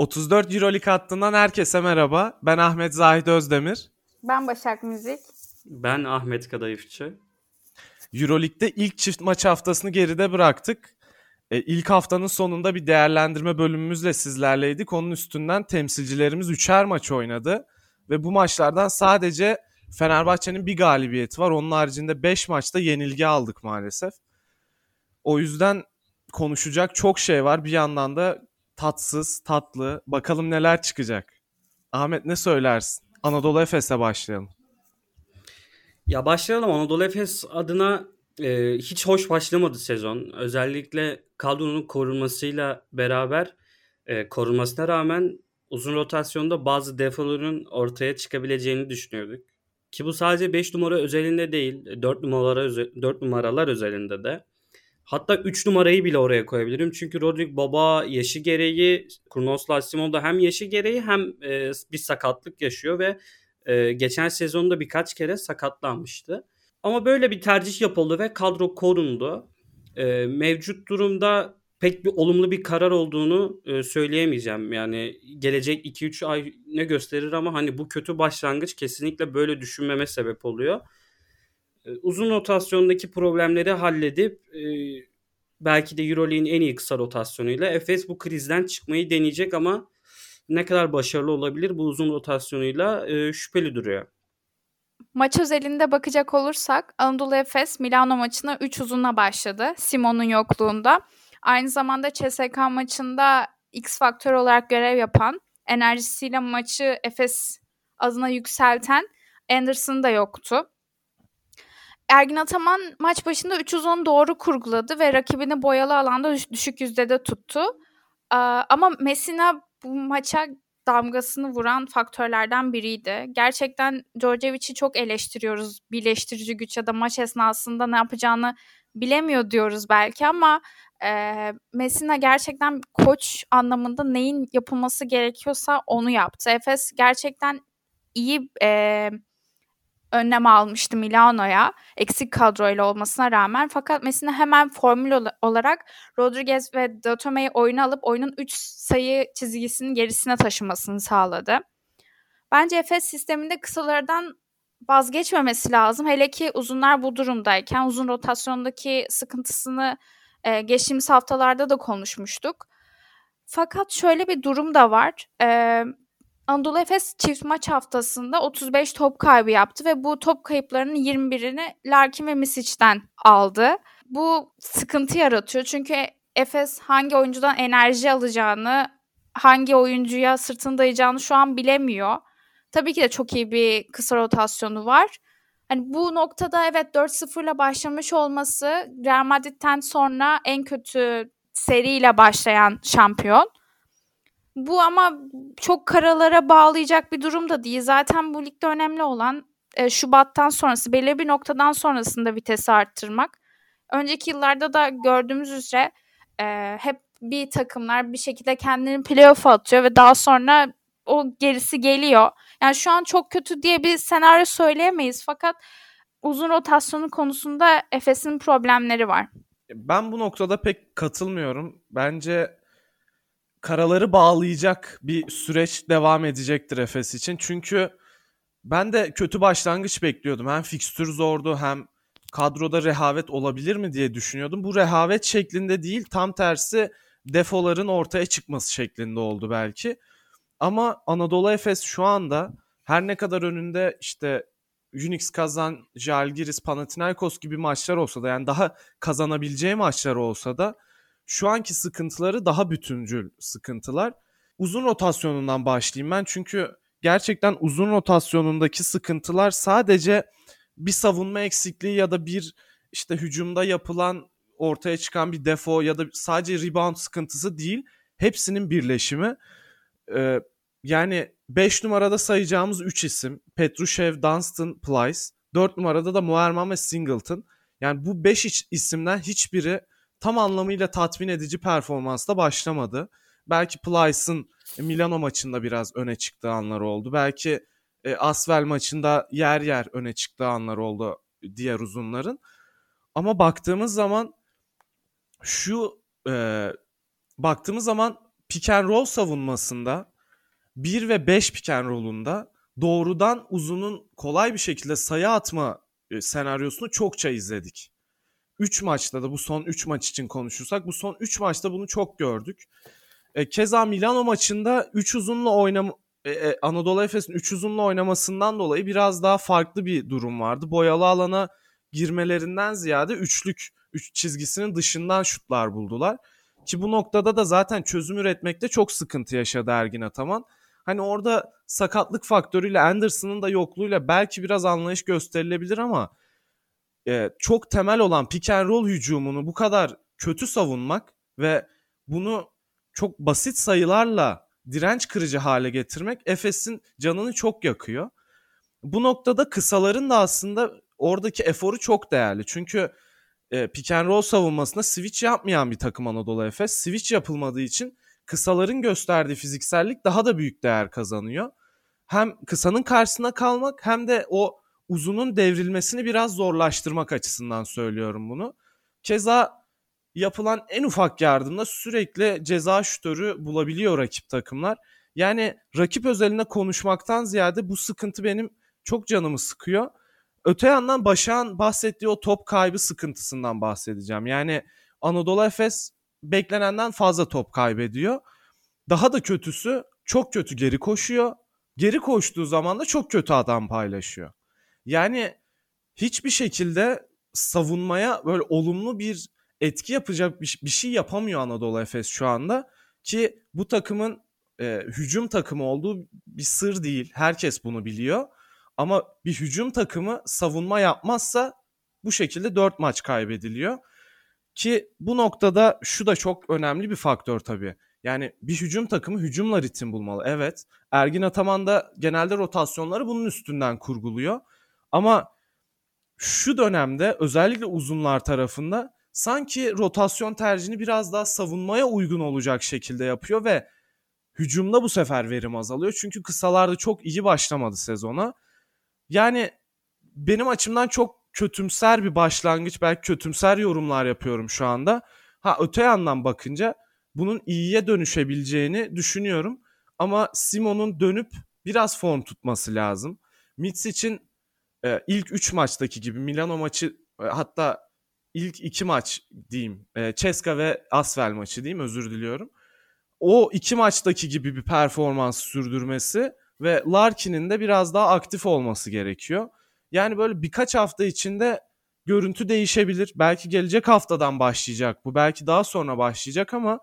34 Euroleague hattından herkese merhaba. Ben Ahmet Zahid Özdemir. Ben Başak Müzik. Ben Ahmet Kadayıfçı. Euroleague'de ilk çift maç haftasını geride bıraktık. E, ilk haftanın sonunda bir değerlendirme bölümümüzle sizlerleydik. Onun üstünden temsilcilerimiz üçer maç oynadı. Ve bu maçlardan sadece Fenerbahçe'nin bir galibiyeti var. Onun haricinde 5 maçta yenilgi aldık maalesef. O yüzden konuşacak çok şey var. Bir yandan da tatsız, tatlı. Bakalım neler çıkacak. Ahmet ne söylersin? Anadolu Efes'e başlayalım. Ya başlayalım. Anadolu Efes adına e, hiç hoş başlamadı sezon. Özellikle kadronun korunmasıyla beraber e, korunmasına rağmen uzun rotasyonda bazı defoların ortaya çıkabileceğini düşünüyorduk. Ki bu sadece 5 numara özelinde değil, 4 numaralar 4 numaralar özelinde de. Hatta 3 numarayı bile oraya koyabilirim. Çünkü Rodrik Baba yaşı gereği, Kurnos Lassimon da hem yaşı gereği hem e, bir sakatlık yaşıyor ve e, geçen sezonda birkaç kere sakatlanmıştı. Ama böyle bir tercih yapıldı ve kadro korundu. E, mevcut durumda pek bir olumlu bir karar olduğunu e, söyleyemeyeceğim. Yani gelecek 2-3 ay ne gösterir ama hani bu kötü başlangıç kesinlikle böyle düşünmeme sebep oluyor. E, uzun rotasyondaki problemleri halledip e, belki de EuroLeague'in en iyi kısa rotasyonuyla Efes bu krizden çıkmayı deneyecek ama ne kadar başarılı olabilir bu uzun rotasyonuyla e, şüpheli duruyor. Maç özelinde bakacak olursak Anadolu Efes Milano maçına 3 uzunla başladı Simon'un yokluğunda. Aynı zamanda CSK maçında X faktör olarak görev yapan, enerjisiyle maçı Efes adına yükselten Anderson da yoktu. Ergin Ataman maç başında 3 uzun doğru kurguladı ve rakibini boyalı alanda düşük yüzdede tuttu. Ama Messina bu maça damgasını vuran faktörlerden biriydi. Gerçekten Djordjevic'i çok eleştiriyoruz. Birleştirici güç ya da maç esnasında ne yapacağını bilemiyor diyoruz belki ama e, Messina gerçekten koç anlamında neyin yapılması gerekiyorsa onu yaptı. Efes gerçekten iyi e, önlem almıştı Milano'ya eksik kadroyla olmasına rağmen fakat Messina hemen formül olarak Rodriguez ve Datome'yi oyuna alıp oyunun 3 sayı çizgisinin gerisine taşımasını sağladı. Bence Efes sisteminde kısalardan vazgeçmemesi lazım. Hele ki uzunlar bu durumdayken uzun rotasyondaki sıkıntısını e, geçtiğimiz haftalarda da konuşmuştuk. Fakat şöyle bir durum da var. E, Anadolu Efes çift maç haftasında 35 top kaybı yaptı ve bu top kayıplarının 21'ini Larkin ve Misic'den aldı. Bu sıkıntı yaratıyor çünkü Efes hangi oyuncudan enerji alacağını, hangi oyuncuya sırtını dayayacağını şu an bilemiyor. Tabii ki de çok iyi bir kısa rotasyonu var. Hani bu noktada evet 4-0 ile başlamış olması Real Madrid'den sonra en kötü seriyle başlayan şampiyon. Bu ama çok karalara bağlayacak bir durum da değil. Zaten bu ligde önemli olan e, Şubat'tan sonrası, belirli bir noktadan sonrasında vitesi arttırmak. Önceki yıllarda da gördüğümüz üzere e, hep bir takımlar bir şekilde kendini playoff'a atıyor ve daha sonra o gerisi geliyor. Yani şu an çok kötü diye bir senaryo söyleyemeyiz fakat uzun rotasyonu konusunda Efes'in problemleri var. Ben bu noktada pek katılmıyorum. Bence karaları bağlayacak bir süreç devam edecektir Efes için. Çünkü ben de kötü başlangıç bekliyordum. Hem fikstür zordu hem kadroda rehavet olabilir mi diye düşünüyordum. Bu rehavet şeklinde değil tam tersi defoların ortaya çıkması şeklinde oldu belki. Ama Anadolu Efes şu anda her ne kadar önünde işte Unix kazan, Jalgiris, Panathinaikos gibi maçlar olsa da yani daha kazanabileceği maçlar olsa da şu anki sıkıntıları daha bütüncül sıkıntılar. Uzun rotasyonundan başlayayım ben çünkü gerçekten uzun rotasyonundaki sıkıntılar sadece bir savunma eksikliği ya da bir işte hücumda yapılan ortaya çıkan bir defo ya da sadece rebound sıkıntısı değil. Hepsinin birleşimi. Ee, yani 5 numarada sayacağımız 3 isim Petrushev, Dunstan, Plyce. 4 numarada da Muerman ve Singleton. Yani bu 5 isimden hiçbiri tam anlamıyla tatmin edici performansla başlamadı. Belki Plyce'ın Milano maçında biraz öne çıktığı anlar oldu. Belki e, Asvel maçında yer yer öne çıktığı anlar oldu diğer uzunların. Ama baktığımız zaman şu e, baktığımız zaman pick and roll savunmasında 1 ve 5 pick and roll'unda doğrudan uzunun kolay bir şekilde sayı atma e, senaryosunu çokça izledik. 3 maçta da bu son 3 maç için konuşursak bu son 3 maçta bunu çok gördük. E, keza Milano maçında 3 uzunla oynam e, e, Anadolu Efes'in 3 uzunla oynamasından dolayı biraz daha farklı bir durum vardı. Boyalı alana girmelerinden ziyade üçlük üç çizgisinin dışından şutlar buldular. Ki bu noktada da zaten çözüm üretmekte çok sıkıntı yaşadı Ergin Ataman. Hani orada sakatlık faktörüyle Anderson'ın da yokluğuyla belki biraz anlayış gösterilebilir ama e, çok temel olan pick and roll hücumunu bu kadar kötü savunmak ve bunu çok basit sayılarla direnç kırıcı hale getirmek Efes'in canını çok yakıyor. Bu noktada kısaların da aslında oradaki eforu çok değerli. Çünkü e, pick and roll savunmasında switch yapmayan bir takım Anadolu Efes. Switch yapılmadığı için kısaların gösterdiği fiziksellik daha da büyük değer kazanıyor. Hem kısanın karşısına kalmak hem de o uzunun devrilmesini biraz zorlaştırmak açısından söylüyorum bunu. Keza yapılan en ufak yardımda sürekli ceza şütörü bulabiliyor rakip takımlar. Yani rakip özelinde konuşmaktan ziyade bu sıkıntı benim çok canımı sıkıyor. Öte yandan Başak'ın bahsettiği o top kaybı sıkıntısından bahsedeceğim. Yani Anadolu Efes beklenenden fazla top kaybediyor. Daha da kötüsü çok kötü geri koşuyor. Geri koştuğu zaman da çok kötü adam paylaşıyor. Yani hiçbir şekilde savunmaya böyle olumlu bir etki yapacak bir, şey yapamıyor Anadolu Efes şu anda. Ki bu takımın e, hücum takımı olduğu bir sır değil. Herkes bunu biliyor. Ama bir hücum takımı savunma yapmazsa bu şekilde 4 maç kaybediliyor. Ki bu noktada şu da çok önemli bir faktör tabii. Yani bir hücum takımı hücumla ritim bulmalı. Evet. Ergin Ataman da genelde rotasyonları bunun üstünden kurguluyor. Ama şu dönemde özellikle uzunlar tarafında sanki rotasyon tercihini biraz daha savunmaya uygun olacak şekilde yapıyor ve hücumda bu sefer verim azalıyor. Çünkü kısalarda çok iyi başlamadı sezona. Yani benim açımdan çok kötümser bir başlangıç. Belki kötümser yorumlar yapıyorum şu anda. Ha öte yandan bakınca bunun iyiye dönüşebileceğini düşünüyorum. Ama Simon'un dönüp biraz form tutması lazım. Mitz için e, ilk 3 maçtaki gibi Milano maçı e, hatta ilk 2 maç diyeyim. E, Ceska ve Asvel maçı diyeyim özür diliyorum. O iki maçtaki gibi bir performans sürdürmesi ve Larkin'in de biraz daha aktif olması gerekiyor. Yani böyle birkaç hafta içinde görüntü değişebilir. Belki gelecek haftadan başlayacak bu. Belki daha sonra başlayacak ama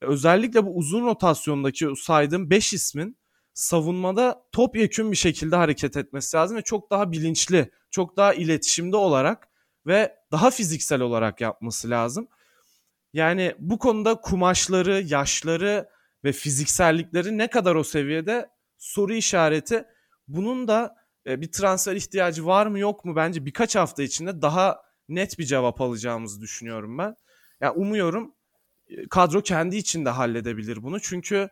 özellikle bu uzun rotasyondaki saydığım 5 ismin savunmada topyekün bir şekilde hareket etmesi lazım ve çok daha bilinçli, çok daha iletişimde olarak ve daha fiziksel olarak yapması lazım. Yani bu konuda kumaşları, yaşları ve fiziksellikleri ne kadar o seviyede soru işareti. Bunun da e, bir transfer ihtiyacı var mı yok mu bence birkaç hafta içinde daha net bir cevap alacağımızı düşünüyorum ben. Yani umuyorum e, kadro kendi içinde halledebilir bunu. Çünkü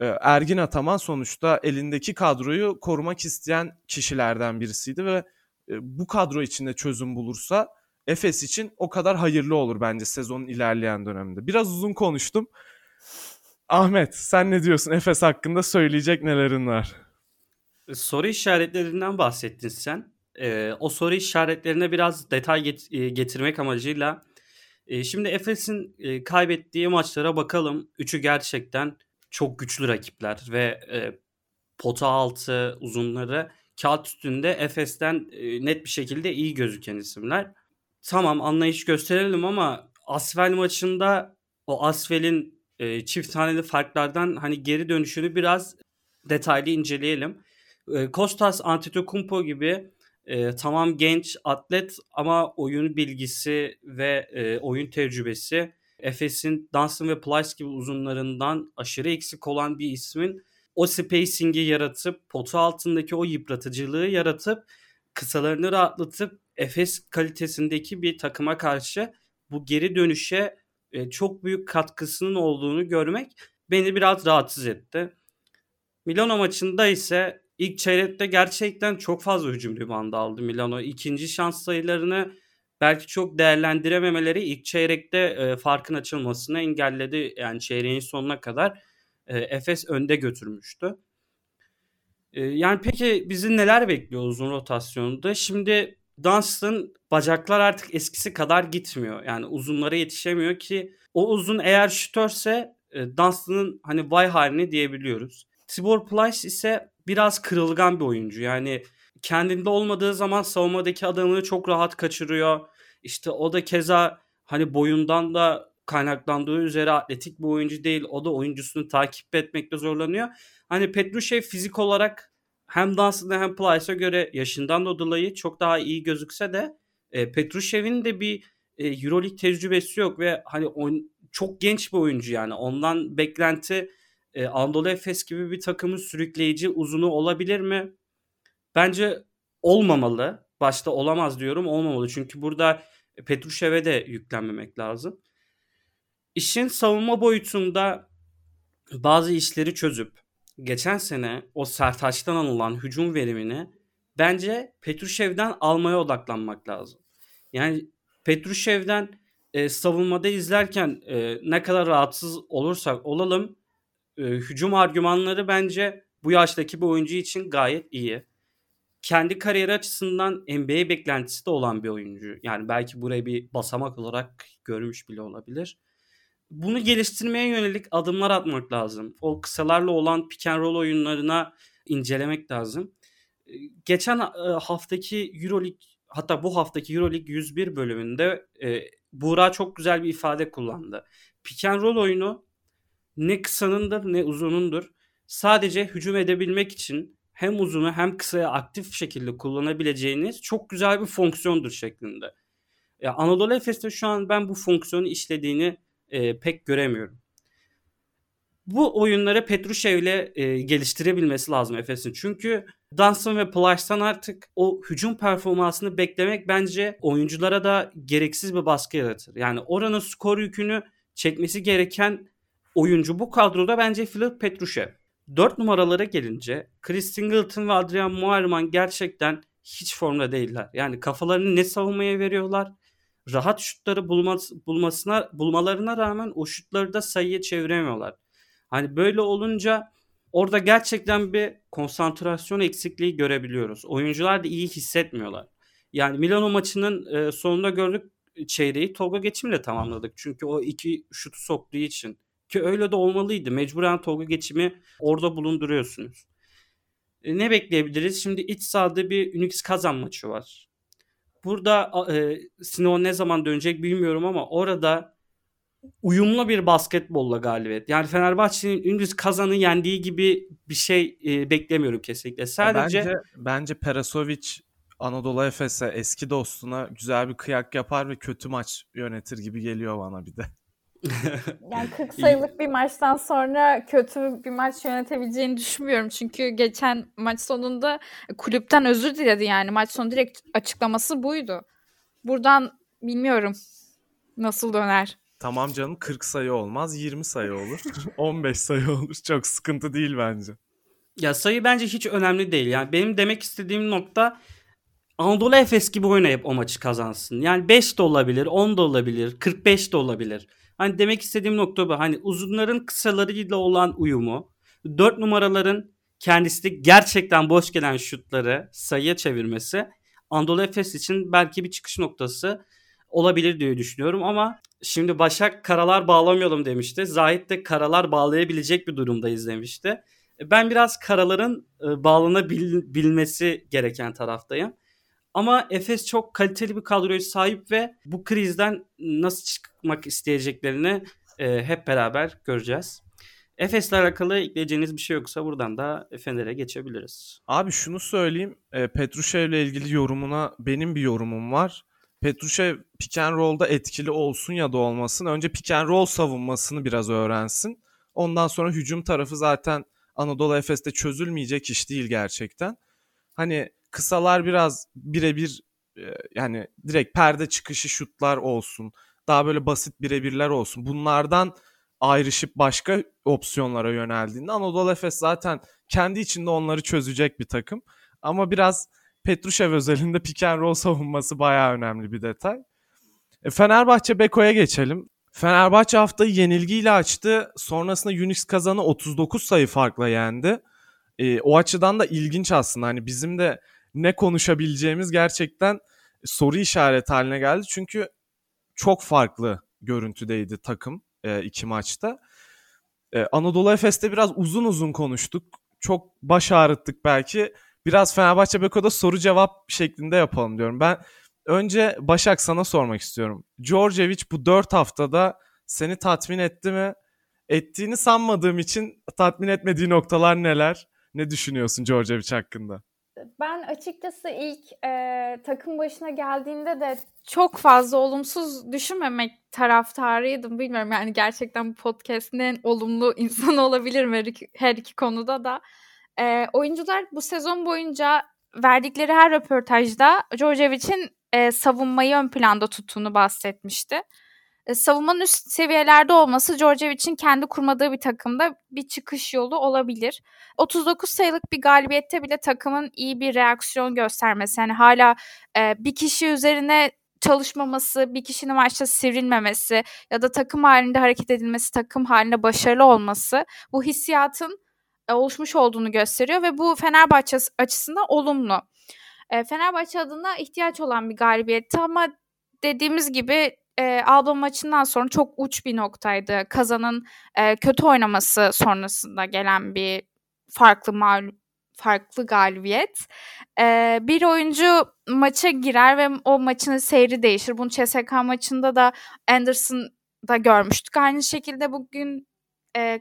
Ergin Ataman sonuçta elindeki kadroyu korumak isteyen kişilerden birisiydi ve bu kadro içinde çözüm bulursa Efes için o kadar hayırlı olur bence sezonun ilerleyen döneminde. Biraz uzun konuştum. Ahmet sen ne diyorsun Efes hakkında söyleyecek nelerin var? Soru işaretlerinden bahsettin sen. Ee, o soru işaretlerine biraz detay get- e, getirmek amacıyla e, şimdi Efes'in e, kaybettiği maçlara bakalım. Üçü gerçekten çok güçlü rakipler ve e, pota altı uzunları kağıt üstünde Efes'ten e, net bir şekilde iyi gözüken isimler. Tamam anlayış gösterelim ama Asvel maçında o Asvel'in e, çift taneli farklardan hani geri dönüşünü biraz detaylı inceleyelim. E, Kostas Antetokounmpo gibi e, tamam genç atlet ama oyun bilgisi ve e, oyun tecrübesi Efes'in Dunstan ve Plyce gibi uzunlarından aşırı eksik olan bir ismin o spacing'i yaratıp potu altındaki o yıpratıcılığı yaratıp kısalarını rahatlatıp Efes kalitesindeki bir takıma karşı bu geri dönüşe e, çok büyük katkısının olduğunu görmek beni biraz rahatsız etti. Milano maçında ise ilk çeyrekte gerçekten çok fazla hücum ribandı aldı Milano. İkinci şans sayılarını belki çok değerlendirememeleri ilk çeyrekte e, farkın açılmasını engelledi. Yani çeyreğin sonuna kadar e, Efes önde götürmüştü. E, yani peki bizi neler bekliyor uzun rotasyonda? Şimdi Dunstan bacaklar artık eskisi kadar gitmiyor. Yani uzunlara yetişemiyor ki o uzun eğer şütörse e, Dunstan'ın hani vay halini diyebiliyoruz. Tibor Plyce ise biraz kırılgan bir oyuncu. Yani kendinde olmadığı zaman savunmadaki adamını çok rahat kaçırıyor. İşte o da keza hani boyundan da kaynaklandığı üzere atletik bir oyuncu değil. O da oyuncusunu takip etmekte zorlanıyor. Hani Petrushev fizik olarak hem Dunstan'a hem Plyce'a göre yaşından da dolayı çok daha iyi gözükse de e, Petrushev'in de bir e, Euroleague tecrübesi yok ve hani on, çok genç bir oyuncu yani. Ondan beklenti e, Anadolu Efes gibi bir takımın sürükleyici uzunu olabilir mi? Bence olmamalı. Başta olamaz diyorum olmamalı. Çünkü burada Petrushev'e de yüklenmemek lazım. İşin savunma boyutunda bazı işleri çözüp geçen sene o Sertaç'tan alınan hücum verimini bence Petrushev'den almaya odaklanmak lazım. Yani Petrushev'den e, savunmada izlerken e, ne kadar rahatsız olursak olalım e, hücum argümanları bence bu yaştaki bir oyuncu için gayet iyi. Kendi kariyeri açısından NBA beklentisi de olan bir oyuncu. Yani belki burayı bir basamak olarak görmüş bile olabilir. Bunu geliştirmeye yönelik adımlar atmak lazım. O kısalarla olan pick and roll oyunlarına incelemek lazım. Geçen haftaki Euroleague hatta bu haftaki Euroleague 101 bölümünde e, Buğra çok güzel bir ifade kullandı. Pick and roll oyunu ne kısanındır ne uzunundur. Sadece hücum edebilmek için hem uzunu hem kısaya aktif şekilde kullanabileceğiniz çok güzel bir fonksiyondur şeklinde. Ya Anadolu Efes'te şu an ben bu fonksiyonu işlediğini e, pek göremiyorum. Bu oyunları Petrushev'le e, geliştirebilmesi lazım Efes'in. Çünkü Dunstan ve Plyce'dan artık o hücum performansını beklemek bence oyunculara da gereksiz bir baskı yaratır. Yani oranın skor yükünü çekmesi gereken oyuncu bu kadroda bence Filip Petrushev. 4 numaralara gelince Chris Singleton ve Adrian Muharman gerçekten hiç formda değiller. Yani kafalarını ne savunmaya veriyorlar. Rahat şutları bulması, bulmasına bulmalarına rağmen o şutları da sayıya çeviremiyorlar. Hani böyle olunca orada gerçekten bir konsantrasyon eksikliği görebiliyoruz. Oyuncular da iyi hissetmiyorlar. Yani Milano maçının e, sonunda gördük çeyreği Tolga geçimle tamamladık. Çünkü o iki şutu soktuğu için. Ki öyle de olmalıydı. Mecburen Tolga geçimi orada bulunduruyorsunuz. E, ne bekleyebiliriz? Şimdi iç sahada bir Unix kazan maçı var. Burada e, Sinon ne zaman dönecek bilmiyorum ama orada uyumlu bir basketbolla galibiyet. Yani Fenerbahçe'nin Ünlüz kazanı yendiği gibi bir şey e, beklemiyorum kesinlikle. Sadece bence bence Perasovic Anadolu Efes'e eski dostuna güzel bir kıyak yapar ve kötü maç yönetir gibi geliyor bana bir de. yani 40 sayılık bir maçtan sonra kötü bir maç yönetebileceğini düşünmüyorum. Çünkü geçen maç sonunda kulüpten özür diledi yani. Maç sonu direkt açıklaması buydu. Buradan bilmiyorum nasıl döner. Tamam canım 40 sayı olmaz 20 sayı olur. 15 sayı olur. Çok sıkıntı değil bence. Ya sayı bence hiç önemli değil. Yani benim demek istediğim nokta Anadolu Efes gibi oynayıp o maçı kazansın. Yani 5 de olabilir, 10 da olabilir, 45 de olabilir. Hani demek istediğim nokta bu. Hani uzunların kısalarıyla olan uyumu, 4 numaraların kendisi gerçekten boş gelen şutları sayıya çevirmesi Anadolu Efes için belki bir çıkış noktası olabilir diye düşünüyorum ama şimdi Başak karalar bağlamayalım demişti. Zahit de karalar bağlayabilecek bir durumdayız demişti. Ben biraz karaların e, bağlanabilmesi gereken taraftayım. Ama Efes çok kaliteli bir kadroya sahip ve bu krizden nasıl çıkmak isteyeceklerini e, hep beraber göreceğiz. Efes'le alakalı ekleyeceğiniz bir şey yoksa buradan da Fener'e geçebiliriz. Abi şunu söyleyeyim. E, Petrushev ilgili yorumuna benim bir yorumum var. Petrushev pick and roll'da etkili olsun ya da olmasın. Önce pick and roll savunmasını biraz öğrensin. Ondan sonra hücum tarafı zaten Anadolu Efes'te çözülmeyecek iş değil gerçekten. Hani kısalar biraz birebir e, yani direkt perde çıkışı şutlar olsun. Daha böyle basit birebirler olsun. Bunlardan ayrışıp başka opsiyonlara yöneldiğinde Anadolu Efes zaten kendi içinde onları çözecek bir takım. Ama biraz Petrushev özelinde pick and roll savunması bayağı önemli bir detay. E, Fenerbahçe Beko'ya geçelim. Fenerbahçe haftayı yenilgiyle açtı. Sonrasında Unix kazanı 39 sayı farkla yendi. E, o açıdan da ilginç aslında. Hani bizim de ne konuşabileceğimiz gerçekten soru işareti haline geldi. Çünkü çok farklı görüntüdeydi takım e, iki maçta. E, Anadolu Efes'te biraz uzun uzun konuştuk. Çok baş ağrıttık belki. Biraz Fenerbahçe Beko'da soru cevap şeklinde yapalım diyorum. Ben önce Başak sana sormak istiyorum. Djordjevic bu 4 haftada seni tatmin etti mi? Ettiğini sanmadığım için tatmin etmediği noktalar neler? Ne düşünüyorsun Djordjevic hakkında? Ben açıkçası ilk e, takım başına geldiğinde de çok fazla olumsuz düşünmemek taraftarıydım. Bilmiyorum yani gerçekten bu podcast'in en olumlu insanı olabilirim her iki, her iki konuda da. E, oyuncular bu sezon boyunca verdikleri her röportajda Djordjevic'in e, savunmayı ön planda tuttuğunu bahsetmişti. E, savunmanın üst seviyelerde olması Djordjevic'in kendi kurmadığı bir takımda bir çıkış yolu olabilir. 39 sayılık bir galibiyette bile takımın iyi bir reaksiyon göstermesi. Yani hala e, bir kişi üzerine çalışmaması, bir kişinin maçta sivrilmemesi ya da takım halinde hareket edilmesi, takım halinde başarılı olması bu hissiyatın e, oluşmuş olduğunu gösteriyor ve bu Fenerbahçe açısından olumlu. E, Fenerbahçe adına ihtiyaç olan bir galibiyetti ama dediğimiz gibi e, Alba maçından sonra çok uç bir noktaydı. Kazan'ın e, kötü oynaması sonrasında gelen bir farklı mağlup farklı galibiyet. Ee, bir oyuncu maça girer ve o maçın seyri değişir. Bunu CSK maçında da Anderson'da görmüştük. Aynı şekilde bugün e,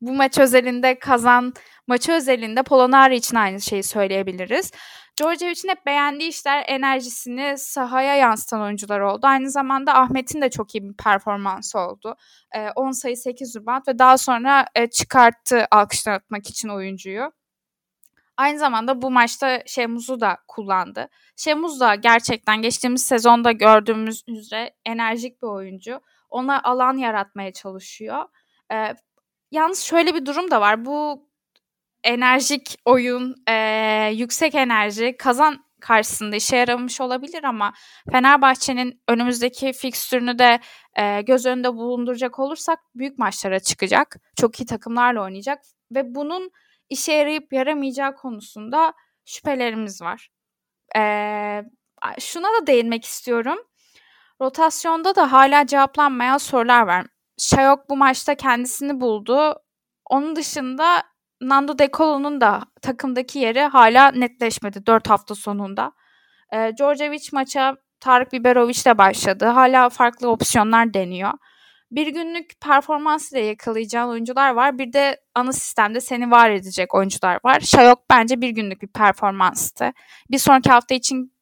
bu maç özelinde kazan maçı özelinde Polonari için aynı şeyi söyleyebiliriz. Djordjevic'in hep beğendiği işler enerjisini sahaya yansıtan oyuncular oldu. Aynı zamanda Ahmet'in de çok iyi bir performansı oldu. E, 10 sayı 8 rebound ve daha sonra e, çıkarttı alkışlatmak için oyuncuyu. Aynı zamanda bu maçta Şemuz'u da kullandı. Şemuz da gerçekten geçtiğimiz sezonda gördüğümüz üzere enerjik bir oyuncu. Ona alan yaratmaya çalışıyor. Ee, yalnız şöyle bir durum da var. Bu enerjik oyun, e, yüksek enerji kazan karşısında işe yaramış olabilir ama Fenerbahçe'nin önümüzdeki fikstürünü de e, göz önünde bulunduracak olursak büyük maçlara çıkacak. Çok iyi takımlarla oynayacak ve bunun işe yarayıp yaramayacağı konusunda şüphelerimiz var. Ee, şuna da değinmek istiyorum. Rotasyonda da hala cevaplanmayan sorular var. Şayok bu maçta kendisini buldu. Onun dışında Nando De Colo'nun da takımdaki yeri hala netleşmedi 4 hafta sonunda. Ee, Djordjevic maça Tarık Biberovic de başladı. Hala farklı opsiyonlar deniyor bir günlük performans ile yakalayacağın oyuncular var. Bir de ana sistemde seni var edecek oyuncular var. Şayok bence bir günlük bir performanstı. Bir sonraki hafta için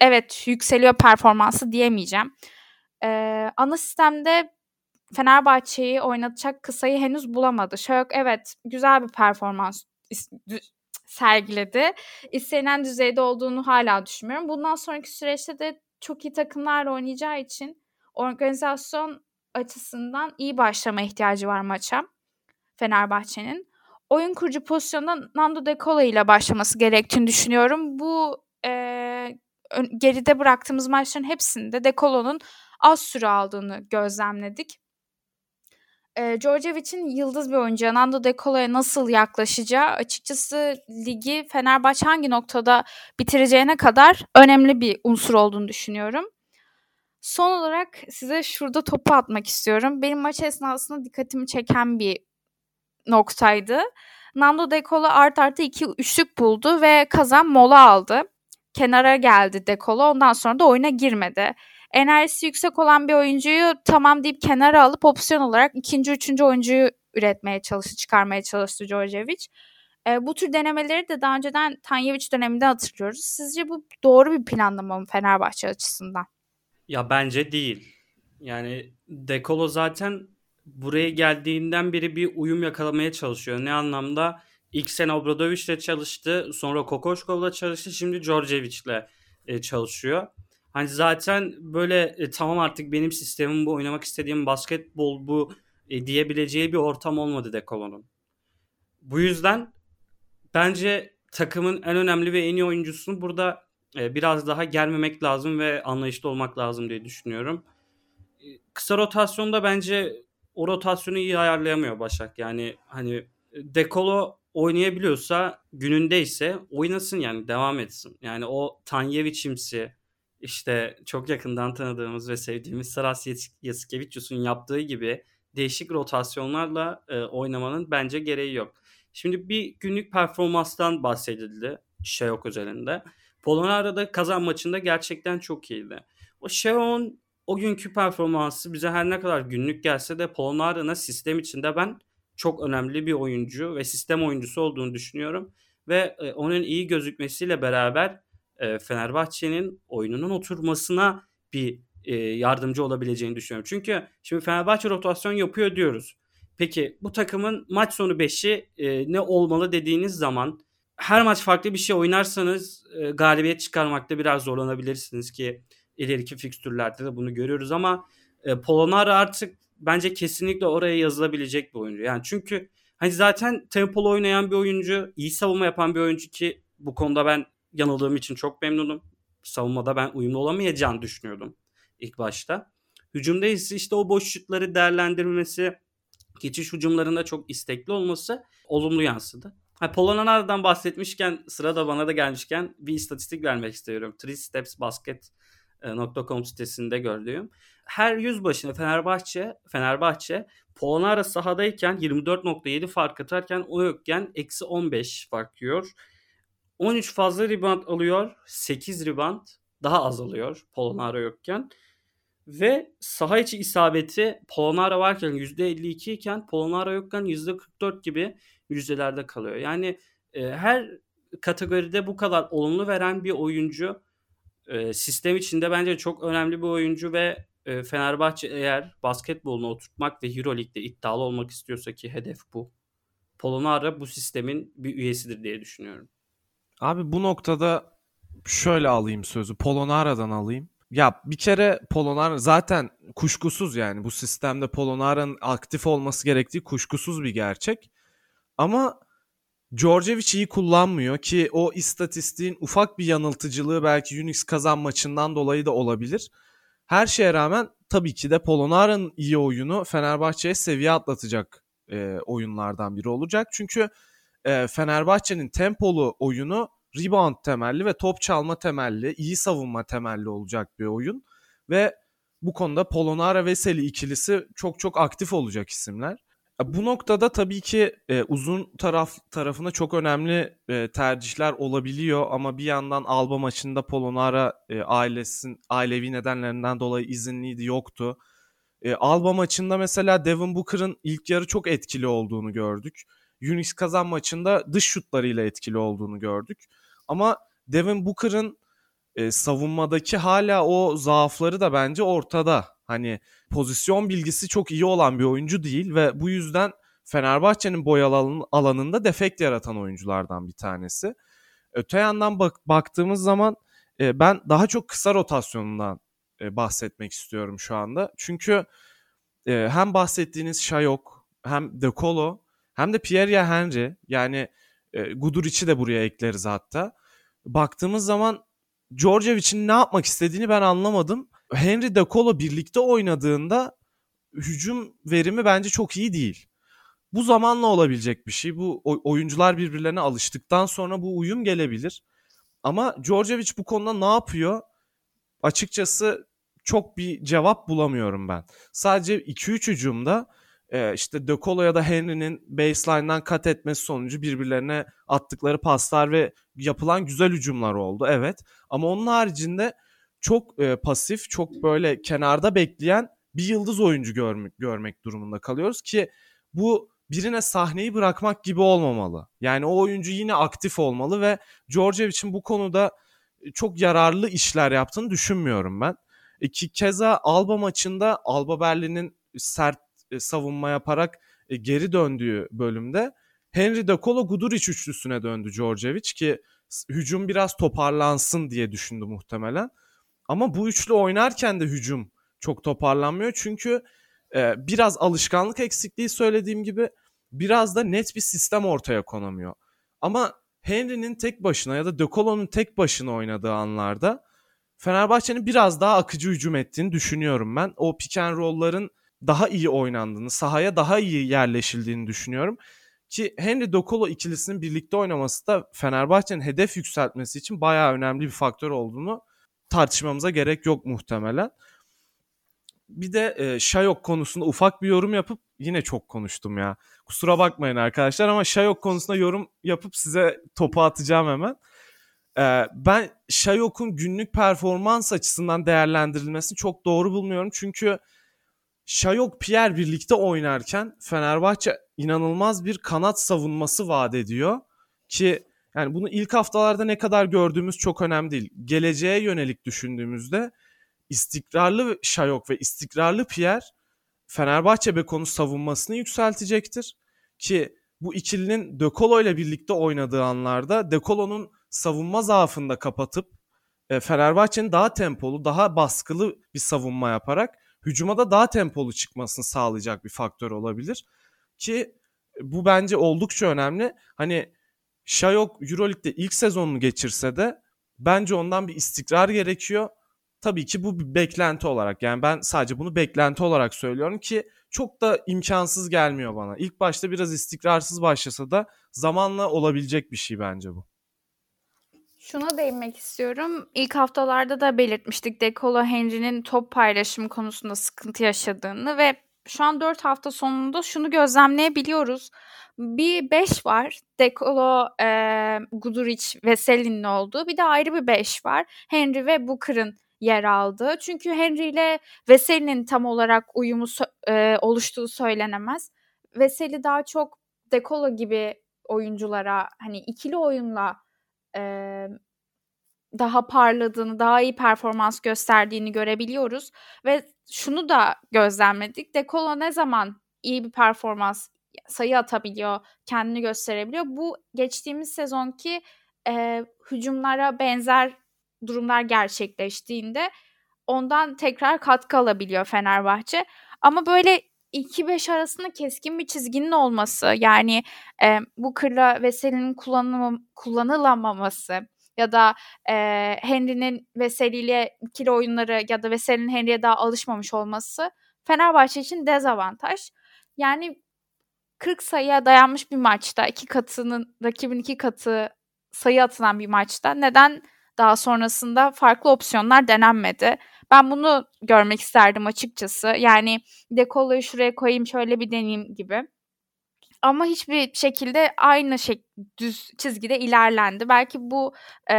evet yükseliyor performansı diyemeyeceğim. Ee, ana sistemde Fenerbahçe'yi oynatacak kısayı henüz bulamadı. Şayok evet güzel bir performans sergiledi. İstenilen düzeyde olduğunu hala düşünmüyorum. Bundan sonraki süreçte de çok iyi takımlarla oynayacağı için organizasyon açısından iyi başlama ihtiyacı var maça Fenerbahçe'nin. Oyun kurucu pozisyonda Nando De Colo ile başlaması gerektiğini düşünüyorum. Bu e, geride bıraktığımız maçların hepsinde De Colo'nun az süre aldığını gözlemledik. E, Djordjevic'in yıldız bir oyuncu Nando De Colo'ya nasıl yaklaşacağı açıkçası ligi Fenerbahçe hangi noktada bitireceğine kadar önemli bir unsur olduğunu düşünüyorum. Son olarak size şurada topu atmak istiyorum. Benim maç esnasında dikkatimi çeken bir noktaydı. Nando De Colo art arta iki üçlük buldu ve kazan mola aldı. Kenara geldi De Colo. Ondan sonra da oyuna girmedi. Enerjisi yüksek olan bir oyuncuyu tamam deyip kenara alıp opsiyon olarak ikinci, üçüncü oyuncuyu üretmeye çalıştı, çıkarmaya çalıştı Djordjevic. E, bu tür denemeleri de daha önceden Tanyevic döneminde hatırlıyoruz. Sizce bu doğru bir planlama mı Fenerbahçe açısından? Ya bence değil. Yani Dekolo zaten buraya geldiğinden beri bir uyum yakalamaya çalışıyor. Ne anlamda? İlk sene Obradovic'le çalıştı. Sonra Kokoşkov'la çalıştı. Şimdi Djordjevic'le e, çalışıyor. Hani zaten böyle e, tamam artık benim sistemim bu oynamak istediğim basketbol bu e, diyebileceği bir ortam olmadı Dekolo'nun. Bu yüzden bence takımın en önemli ve en iyi oyuncusunu burada biraz daha gelmemek lazım ve anlayışlı olmak lazım diye düşünüyorum. kısa rotasyonda bence o rotasyonu iyi ayarlayamıyor Başak. Yani hani Dekolo oynayabiliyorsa günündeyse oynasın yani devam etsin. Yani o Tanyevic'imsi işte çok yakından tanıdığımız ve sevdiğimiz Saras Yasikevicius'un yaptığı gibi değişik rotasyonlarla e, oynamanın bence gereği yok. Şimdi bir günlük performanstan bahsedildi Şeok özelinde. Polonara'da kazan maçında gerçekten çok iyiydi. O Şeok'un o günkü performansı bize her ne kadar günlük gelse de Polonara'nın sistem içinde ben çok önemli bir oyuncu ve sistem oyuncusu olduğunu düşünüyorum. Ve e, onun iyi gözükmesiyle beraber e, Fenerbahçe'nin oyununun oturmasına bir e, yardımcı olabileceğini düşünüyorum. Çünkü şimdi Fenerbahçe rotasyon yapıyor diyoruz. Peki bu takımın maç sonu 5'i e, ne olmalı dediğiniz zaman her maç farklı bir şey oynarsanız galibiyet çıkarmakta biraz zorlanabilirsiniz ki ileriki fikstürlerde de bunu görüyoruz ama e, artık bence kesinlikle oraya yazılabilecek bir oyuncu. Yani çünkü hani zaten tempolu oynayan bir oyuncu, iyi savunma yapan bir oyuncu ki bu konuda ben yanıldığım için çok memnunum. Savunmada ben uyumlu olamayacağını düşünüyordum ilk başta. Hücumda ise işte o boş şutları değerlendirmesi, geçiş hücumlarında çok istekli olması olumlu yansıdı. Ha, Polonara'dan bahsetmişken sıra da bana da gelmişken bir istatistik vermek istiyorum. Three Steps Basket.com sitesinde gördüğüm. Her yüz başına Fenerbahçe Fenerbahçe Polonara sahadayken 24.7 fark atarken o yokken eksi 15 fark yiyor. 13 fazla rebound alıyor. 8 rebound daha az alıyor Polonara yokken. Ve saha içi isabeti Polonara varken %52 iken Polonara yokken %44 gibi yüzdelerde kalıyor. Yani e, her kategoride bu kadar olumlu veren bir oyuncu e, sistem içinde bence çok önemli bir oyuncu ve e, Fenerbahçe eğer basketbolunu oturtmak ve Euroleague'de iddialı olmak istiyorsa ki hedef bu. Polonara bu sistemin bir üyesidir diye düşünüyorum. Abi bu noktada şöyle alayım sözü. Polonara'dan alayım. Ya bir kere Polonara zaten kuşkusuz yani bu sistemde Polonara'nın aktif olması gerektiği kuşkusuz bir gerçek. Ama Djordjevic iyi kullanmıyor ki o istatistiğin ufak bir yanıltıcılığı belki Unix kazan maçından dolayı da olabilir. Her şeye rağmen tabii ki de Polonara'nın iyi oyunu Fenerbahçe'ye seviye atlatacak e, oyunlardan biri olacak. Çünkü e, Fenerbahçe'nin tempolu oyunu rebound temelli ve top çalma temelli, iyi savunma temelli olacak bir oyun. Ve bu konuda Polonara Veseli ikilisi çok çok aktif olacak isimler. Bu noktada tabii ki e, uzun taraf tarafına çok önemli e, tercihler olabiliyor ama bir yandan Alba maçında Polonara e, ailesin ailevi nedenlerinden dolayı izinliydi yoktu. E, Alba maçında mesela Devin Booker'ın ilk yarı çok etkili olduğunu gördük. Unix kazan maçında dış şutlarıyla etkili olduğunu gördük. Ama Devin Booker'ın e, savunmadaki hala o zaafları da bence ortada. Hani pozisyon bilgisi çok iyi olan bir oyuncu değil ve bu yüzden Fenerbahçe'nin boyalı alanında defekt yaratan oyunculardan bir tanesi. Öte yandan bak baktığımız zaman e, ben daha çok kısa rotasyonundan e, bahsetmek istiyorum şu anda. Çünkü e, hem bahsettiğiniz Şayok hem De Colo hem de Pierre Henry yani e, Guduric'i de buraya ekleriz hatta. Baktığımız zaman Djordjevic'in ne yapmak istediğini ben anlamadım. Henry De Colo birlikte oynadığında hücum verimi bence çok iyi değil. Bu zamanla olabilecek bir şey. Bu oyuncular birbirlerine alıştıktan sonra bu uyum gelebilir. Ama Djordjevic bu konuda ne yapıyor? Açıkçası çok bir cevap bulamıyorum ben. Sadece 2-3 hücumda e, işte De Colo ya da Henry'nin baseline'dan kat etmesi sonucu birbirlerine attıkları paslar ve yapılan güzel hücumlar oldu. Evet. Ama onun haricinde çok e, pasif, çok böyle kenarda bekleyen bir yıldız oyuncu görmek, görmek durumunda kalıyoruz ki bu birine sahneyi bırakmak gibi olmamalı. Yani o oyuncu yine aktif olmalı ve Djordjevic'in bu konuda çok yararlı işler yaptığını düşünmüyorum ben. E, ki keza Alba maçında Alba Berlin'in sert e, savunma yaparak e, geri döndüğü bölümde Henry de Colo Guduric üçlüsüne döndü Djordjevic ki hücum biraz toparlansın diye düşündü muhtemelen. Ama bu üçlü oynarken de hücum çok toparlanmıyor. Çünkü e, biraz alışkanlık eksikliği söylediğim gibi biraz da net bir sistem ortaya konamıyor. Ama Henry'nin tek başına ya da De Colo'nun tek başına oynadığı anlarda Fenerbahçe'nin biraz daha akıcı hücum ettiğini düşünüyorum ben. O pick and roll'ların daha iyi oynandığını, sahaya daha iyi yerleşildiğini düşünüyorum. Ki Henry Dokolo ikilisinin birlikte oynaması da Fenerbahçe'nin hedef yükseltmesi için bayağı önemli bir faktör olduğunu tartışmamıza gerek yok muhtemelen. Bir de e, Şayok konusunda ufak bir yorum yapıp yine çok konuştum ya. Kusura bakmayın arkadaşlar ama Şayok konusunda yorum yapıp size topu atacağım hemen. E, ben Şayok'un günlük performans açısından değerlendirilmesini çok doğru bulmuyorum. Çünkü Şayok Pierre birlikte oynarken Fenerbahçe inanılmaz bir kanat savunması vaat ediyor ki yani bunu ilk haftalarda ne kadar gördüğümüz çok önemli değil. Geleceğe yönelik düşündüğümüzde istikrarlı Şayok ve istikrarlı Pierre Fenerbahçe Beko'nun savunmasını yükseltecektir. Ki bu ikilinin Dekolo ile birlikte oynadığı anlarda Dekolo'nun savunma zaafını da kapatıp e, Fenerbahçe'nin daha tempolu, daha baskılı bir savunma yaparak hücuma da daha tempolu çıkmasını sağlayacak bir faktör olabilir. Ki bu bence oldukça önemli. Hani Şayok Euroleague'de ilk sezonunu geçirse de bence ondan bir istikrar gerekiyor. Tabii ki bu bir beklenti olarak. Yani ben sadece bunu beklenti olarak söylüyorum ki çok da imkansız gelmiyor bana. İlk başta biraz istikrarsız başlasa da zamanla olabilecek bir şey bence bu. Şuna değinmek istiyorum. İlk haftalarda da belirtmiştik Dekolo Henry'nin top paylaşımı konusunda sıkıntı yaşadığını ve şu an 4 hafta sonunda şunu gözlemleyebiliyoruz. Bir 5 var. Dekolo, e, Guduric ve Selin'in olduğu. Bir de ayrı bir 5 var. Henry ve Booker'ın yer aldığı. Çünkü Henry ile Veseli'nin tam olarak uyumu e, oluştuğu söylenemez. Veseli daha çok Dekolo gibi oyunculara hani ikili oyunla e, daha parladığını, daha iyi performans gösterdiğini görebiliyoruz. Ve şunu da gözlemledik. Dekolo ne zaman iyi bir performans sayı atabiliyor, kendini gösterebiliyor. Bu geçtiğimiz sezonki e, hücumlara benzer durumlar gerçekleştiğinde ondan tekrar katkı alabiliyor Fenerbahçe. Ama böyle 2-5 arasında keskin bir çizginin olması yani e, bu kırla Veseli'nin kullanım, kullanılamaması ya da e, Henry'nin Veseli ile ikili oyunları ya da Veseli'nin Henry'e daha alışmamış olması Fenerbahçe için dezavantaj. Yani 40 sayıya dayanmış bir maçta iki katının rakibin iki katı sayı atılan bir maçta neden daha sonrasında farklı opsiyonlar denenmedi? Ben bunu görmek isterdim açıkçası. Yani dekoloyu şuraya koyayım şöyle bir deneyeyim gibi. Ama hiçbir şekilde aynı şey, düz çizgide ilerlendi. Belki bu e,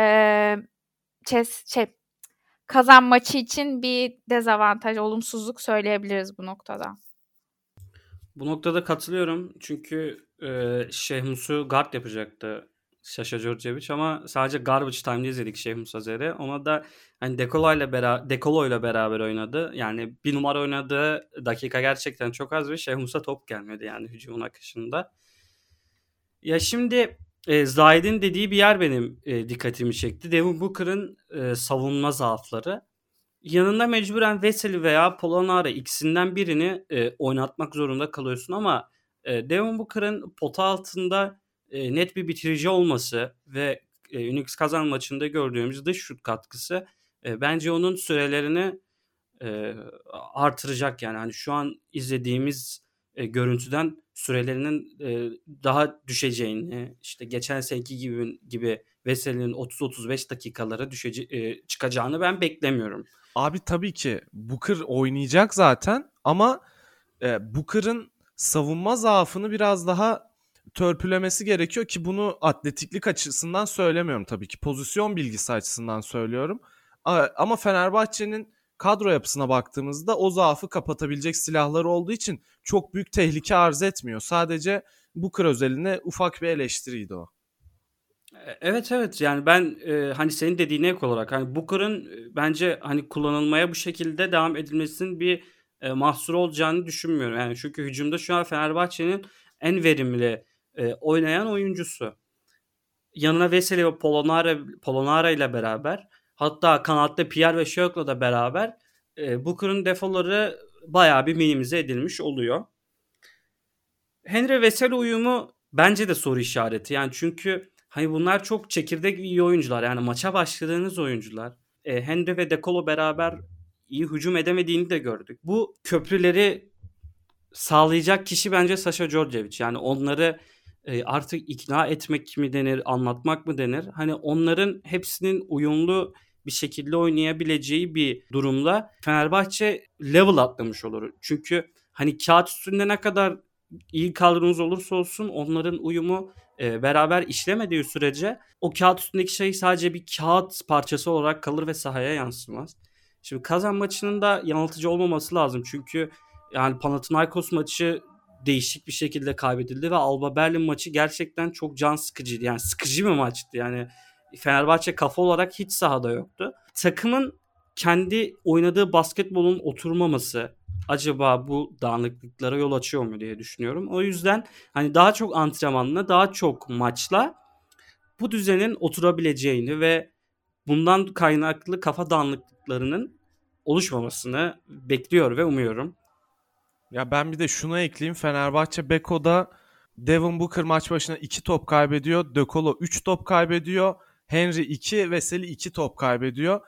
çes, şey, kazan maçı için bir dezavantaj, olumsuzluk söyleyebiliriz bu noktada. Bu noktada katılıyorum. Çünkü e, Şehmus'u guard yapacaktı Sasha Djordjevic ama sadece garbage time'da izledik Şeyh Musa Zer'i. Ona da hani Dekolo ile beraber Dekolo ile beraber oynadı. Yani bir numara oynadığı dakika gerçekten çok az ve Şeyh Musa top gelmedi yani hücumun akışında. Ya şimdi e, Zahid'in dediği bir yer benim e, dikkatimi çekti. Devin Booker'ın e, savunma zaafları. Yanında mecburen Veseli veya Polonara ikisinden birini e, oynatmak zorunda kalıyorsun ama e, Devin Booker'ın pota altında e, net bir bitirici olması ve e, Unix kazan maçında gördüğümüz dış şut katkısı e, bence onun sürelerini e, artıracak yani hani şu an izlediğimiz e, görüntüden sürelerinin e, daha düşeceğini işte geçen seneki gibi gibi Veseli'nin 30-35 dakikalara düşece e, çıkacağını ben beklemiyorum. Abi tabii ki Booker oynayacak zaten ama e, Booker'ın savunma zaafını biraz daha törpülemesi gerekiyor ki bunu atletiklik açısından söylemiyorum tabii ki. Pozisyon bilgisi açısından söylüyorum. Ama Fenerbahçe'nin kadro yapısına baktığımızda o zaafı kapatabilecek silahları olduğu için çok büyük tehlike arz etmiyor. Sadece bu kır özeline ufak bir eleştiriydi o. E, evet evet yani ben e, hani senin dediğine ek olarak hani Booker'ın e, bence hani kullanılmaya bu şekilde devam edilmesinin bir e, mahsur olacağını düşünmüyorum. Yani çünkü hücumda şu an Fenerbahçe'nin en verimli e, oynayan oyuncusu. Yanına Veseli ve Polonara, Polonara ile beraber hatta kanatta Pierre ve Şök'la da beraber e, Booker'ın defoları bayağı bir minimize edilmiş oluyor. Henry Veseli uyumu bence de soru işareti. Yani çünkü hani bunlar çok çekirdek iyi oyuncular. Yani maça başladığınız oyuncular. e, Henry ve De Colo beraber iyi hücum edemediğini de gördük. Bu köprüleri sağlayacak kişi bence Sasha Djordjevic. Yani onları e, artık ikna etmek mi denir, anlatmak mı denir? Hani onların hepsinin uyumlu bir şekilde oynayabileceği bir durumla Fenerbahçe level atlamış olur. Çünkü hani kağıt üstünde ne kadar iyi kadronuz olursa olsun onların uyumu e, beraber işlemediği sürece o kağıt üstündeki şey sadece bir kağıt parçası olarak kalır ve sahaya yansımaz. Şimdi Kazan maçının da yanıltıcı olmaması lazım. Çünkü yani Panathinaikos maçı değişik bir şekilde kaybedildi ve Alba Berlin maçı gerçekten çok can sıkıcıydı. Yani sıkıcı bir maçtı. Yani Fenerbahçe kafa olarak hiç sahada yoktu. Takımın kendi oynadığı basketbolun oturmaması acaba bu dağınıklıklara yol açıyor mu diye düşünüyorum. O yüzden hani daha çok antrenmanla, daha çok maçla bu düzenin oturabileceğini ve bundan kaynaklı kafa dağınıklıklarının oluşmamasını bekliyor ve umuyorum. Ya ben bir de şunu ekleyeyim. Fenerbahçe Beko'da Devin Booker maç başına 2 top kaybediyor. De Colo 3 top kaybediyor. Henry 2, Veseli 2 top kaybediyor.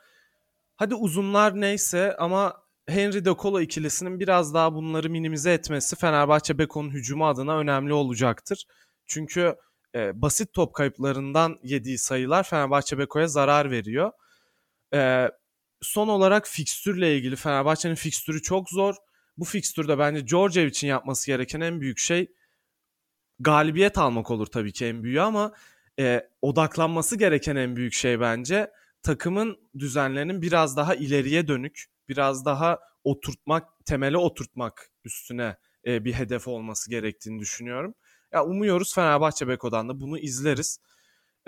Hadi uzunlar neyse ama Henry De Colo ikilisinin biraz daha bunları minimize etmesi Fenerbahçe Beko'nun hücumu adına önemli olacaktır. Çünkü e, basit top kayıplarından yediği sayılar Fenerbahçe Beko'ya zarar veriyor. E, son olarak fikstürle ilgili Fenerbahçe'nin fikstürü çok zor. Bu fikstürde bence Georgiev için yapması gereken en büyük şey galibiyet almak olur tabii ki en büyüğü ama e, odaklanması gereken en büyük şey bence takımın düzenlerinin biraz daha ileriye dönük, biraz daha oturtmak, temele oturtmak üstüne e, bir hedef olması gerektiğini düşünüyorum. Ya umuyoruz Fenerbahçe Beko'dan da bunu izleriz.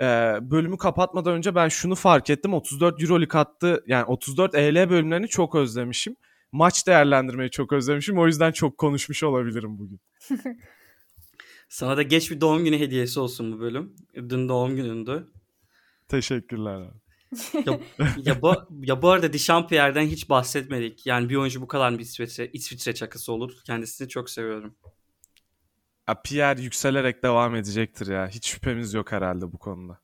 E, bölümü kapatmadan önce ben şunu fark ettim. 34 Euroleague attı yani 34 EL bölümlerini çok özlemişim. Maç değerlendirmeyi çok özlemişim. O yüzden çok konuşmuş olabilirim bugün. Sana da geç bir doğum günü hediyesi olsun bu bölüm. Dün doğum günündü. Teşekkürler abi. ya, ya, bu, ya bu arada Dişampierre'den hiç bahsetmedik. Yani bir oyuncu bu kadar bir İsviçre, İsviçre çakısı olur. Kendisini çok seviyorum. Ya Pierre yükselerek devam edecektir ya. Hiç şüphemiz yok herhalde bu konuda.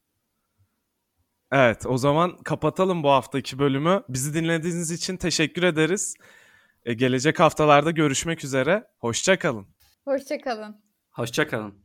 Evet o zaman kapatalım bu haftaki bölümü. Bizi dinlediğiniz için teşekkür ederiz. Ee, gelecek haftalarda görüşmek üzere. Hoşçakalın. Hoşçakalın. Hoşçakalın.